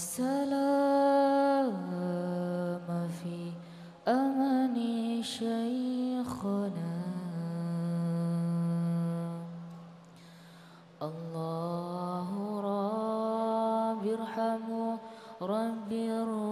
والسلام في أمن شيخنا. الله رب ارحمه رب ارحمه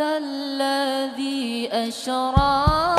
الذي أشرى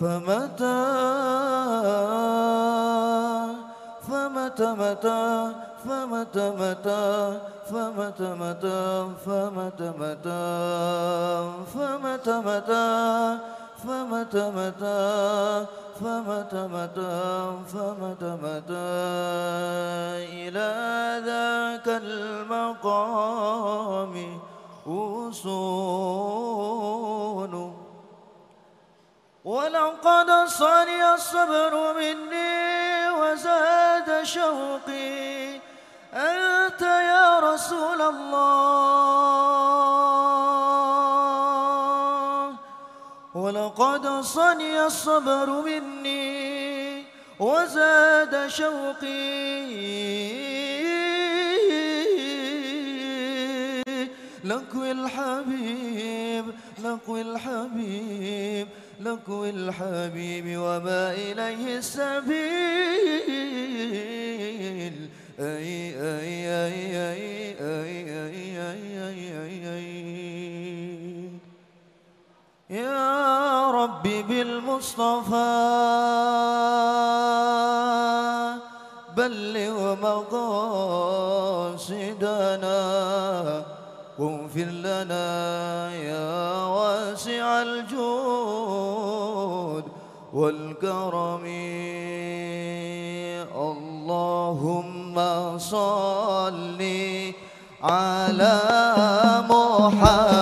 فمتى فمتى متى فمتى متى فمتى متى فمتى متى فمتى متى فمتى متى فمتى متى فمتى متى إلى ذاك المقام وصول ولقد صني الصبر مني وزاد شوقي. أنت يا رسول الله. ولقد صني الصبر مني وزاد شوقي. لكوي الحبيب لكوي الحبيب لكوي الحبيب وما إليه السبيل. أي أي أي أي أي أي أي أي أي. يا ربي بالمصطفى بلغ مقاصدنا. واغفر لنا يا واسع الجود والكرم. اللهم صل على محمد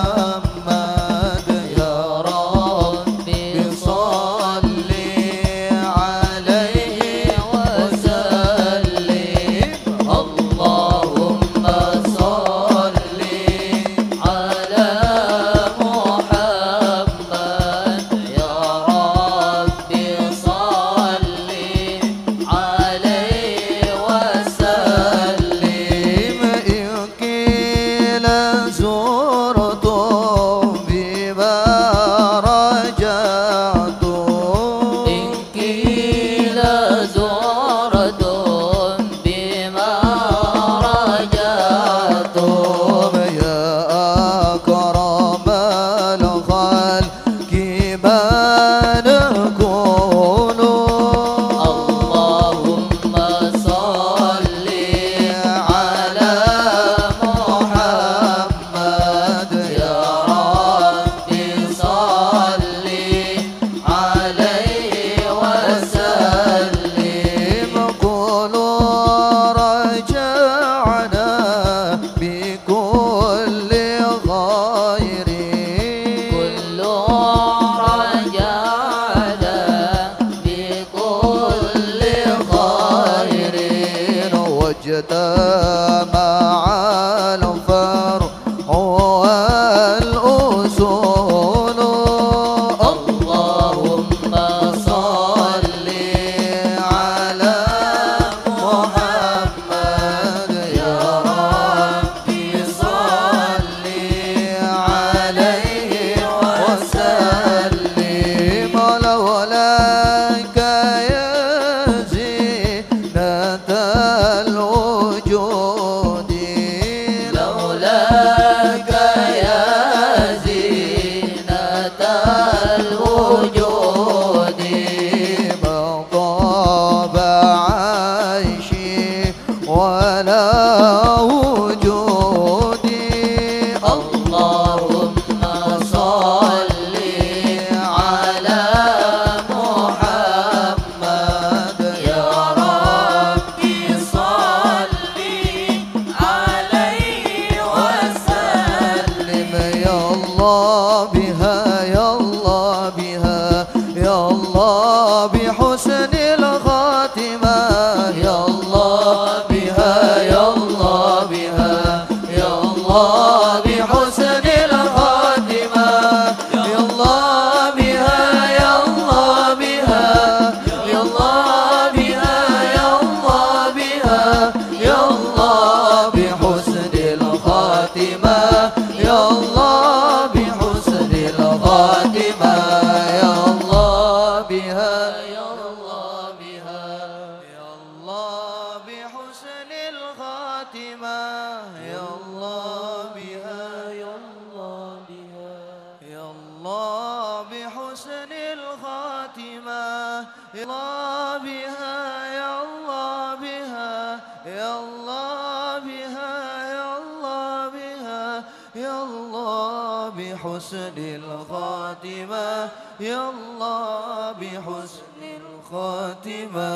فاطمة. يا الله بها يا الله بها يا الله بها يا الله بها يا الله بحسن الخاتمة يا الله بحسن الخاتمة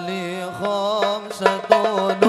لخمسة دون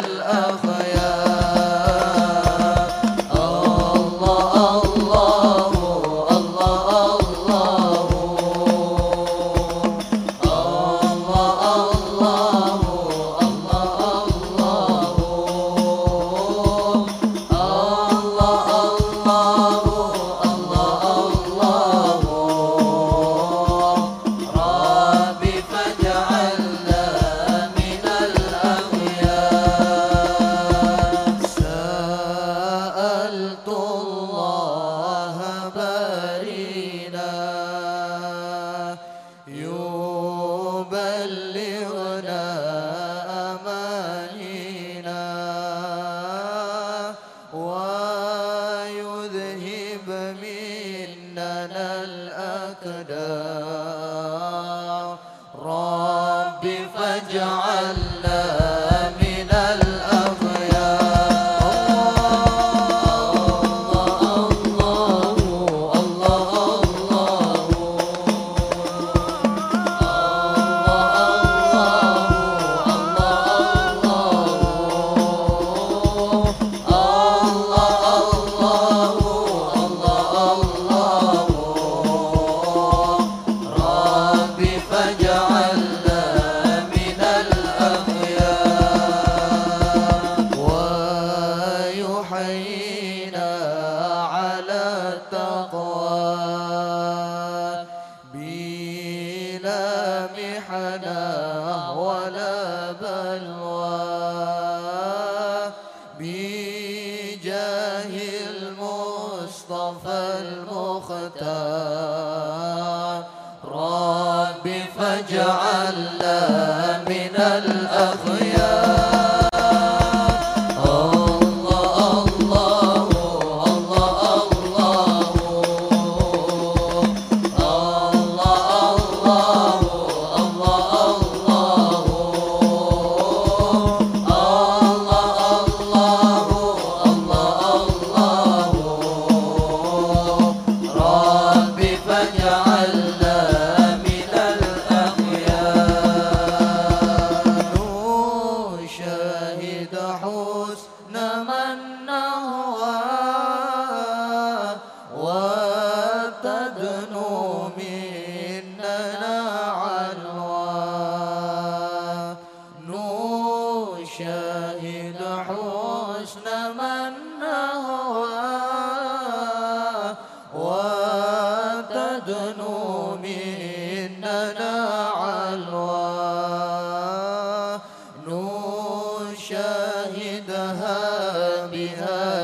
الأغلى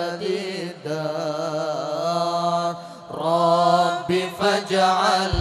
هذه الدار. رب فاجعل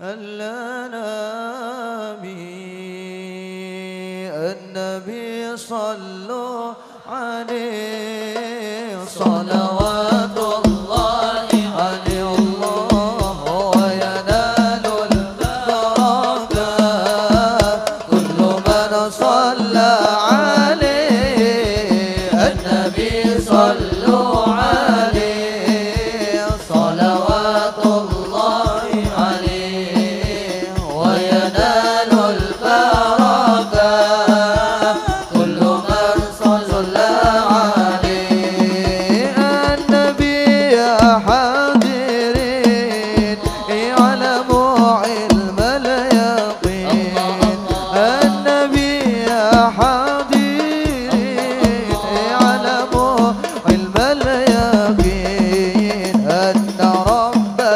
ألا النبي صلوا عليه. صلاة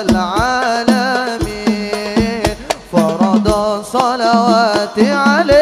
العالمين. فرض صلوات عليه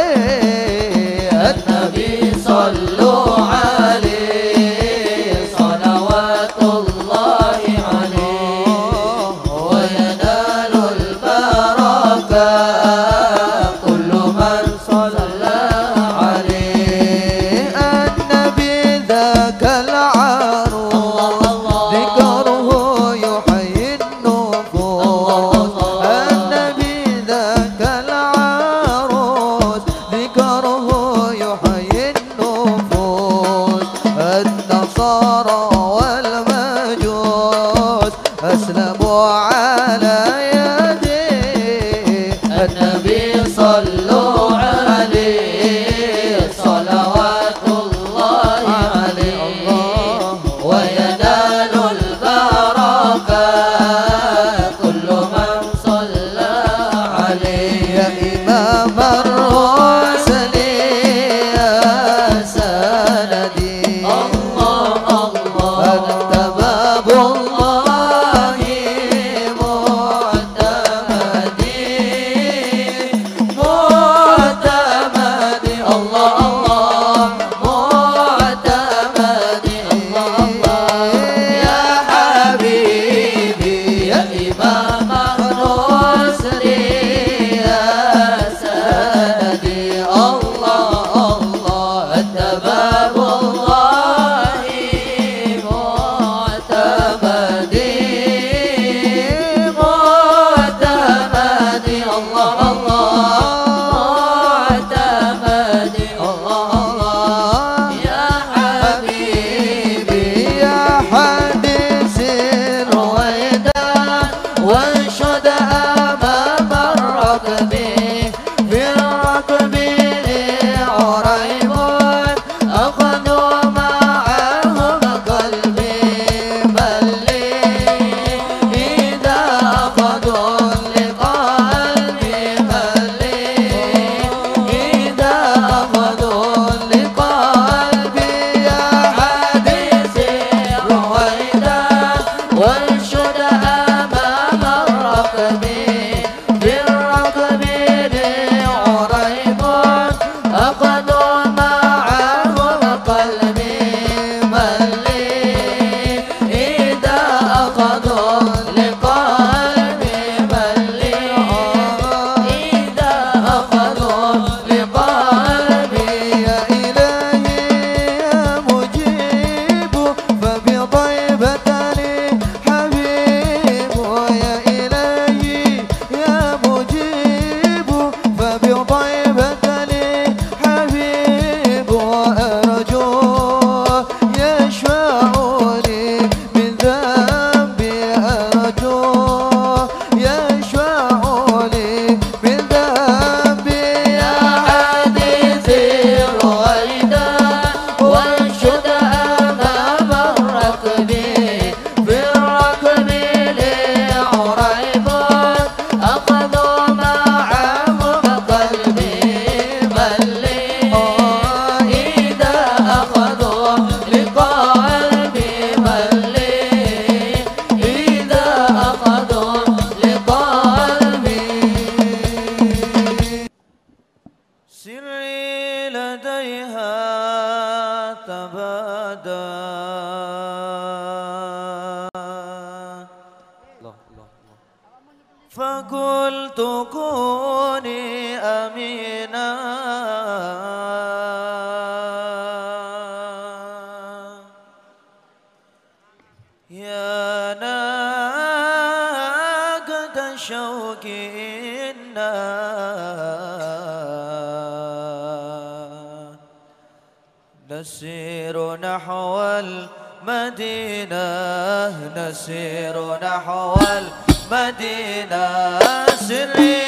آمين يا ناقة الشوق إنا نسير نحو المدينة نسير نحو المدينة. سري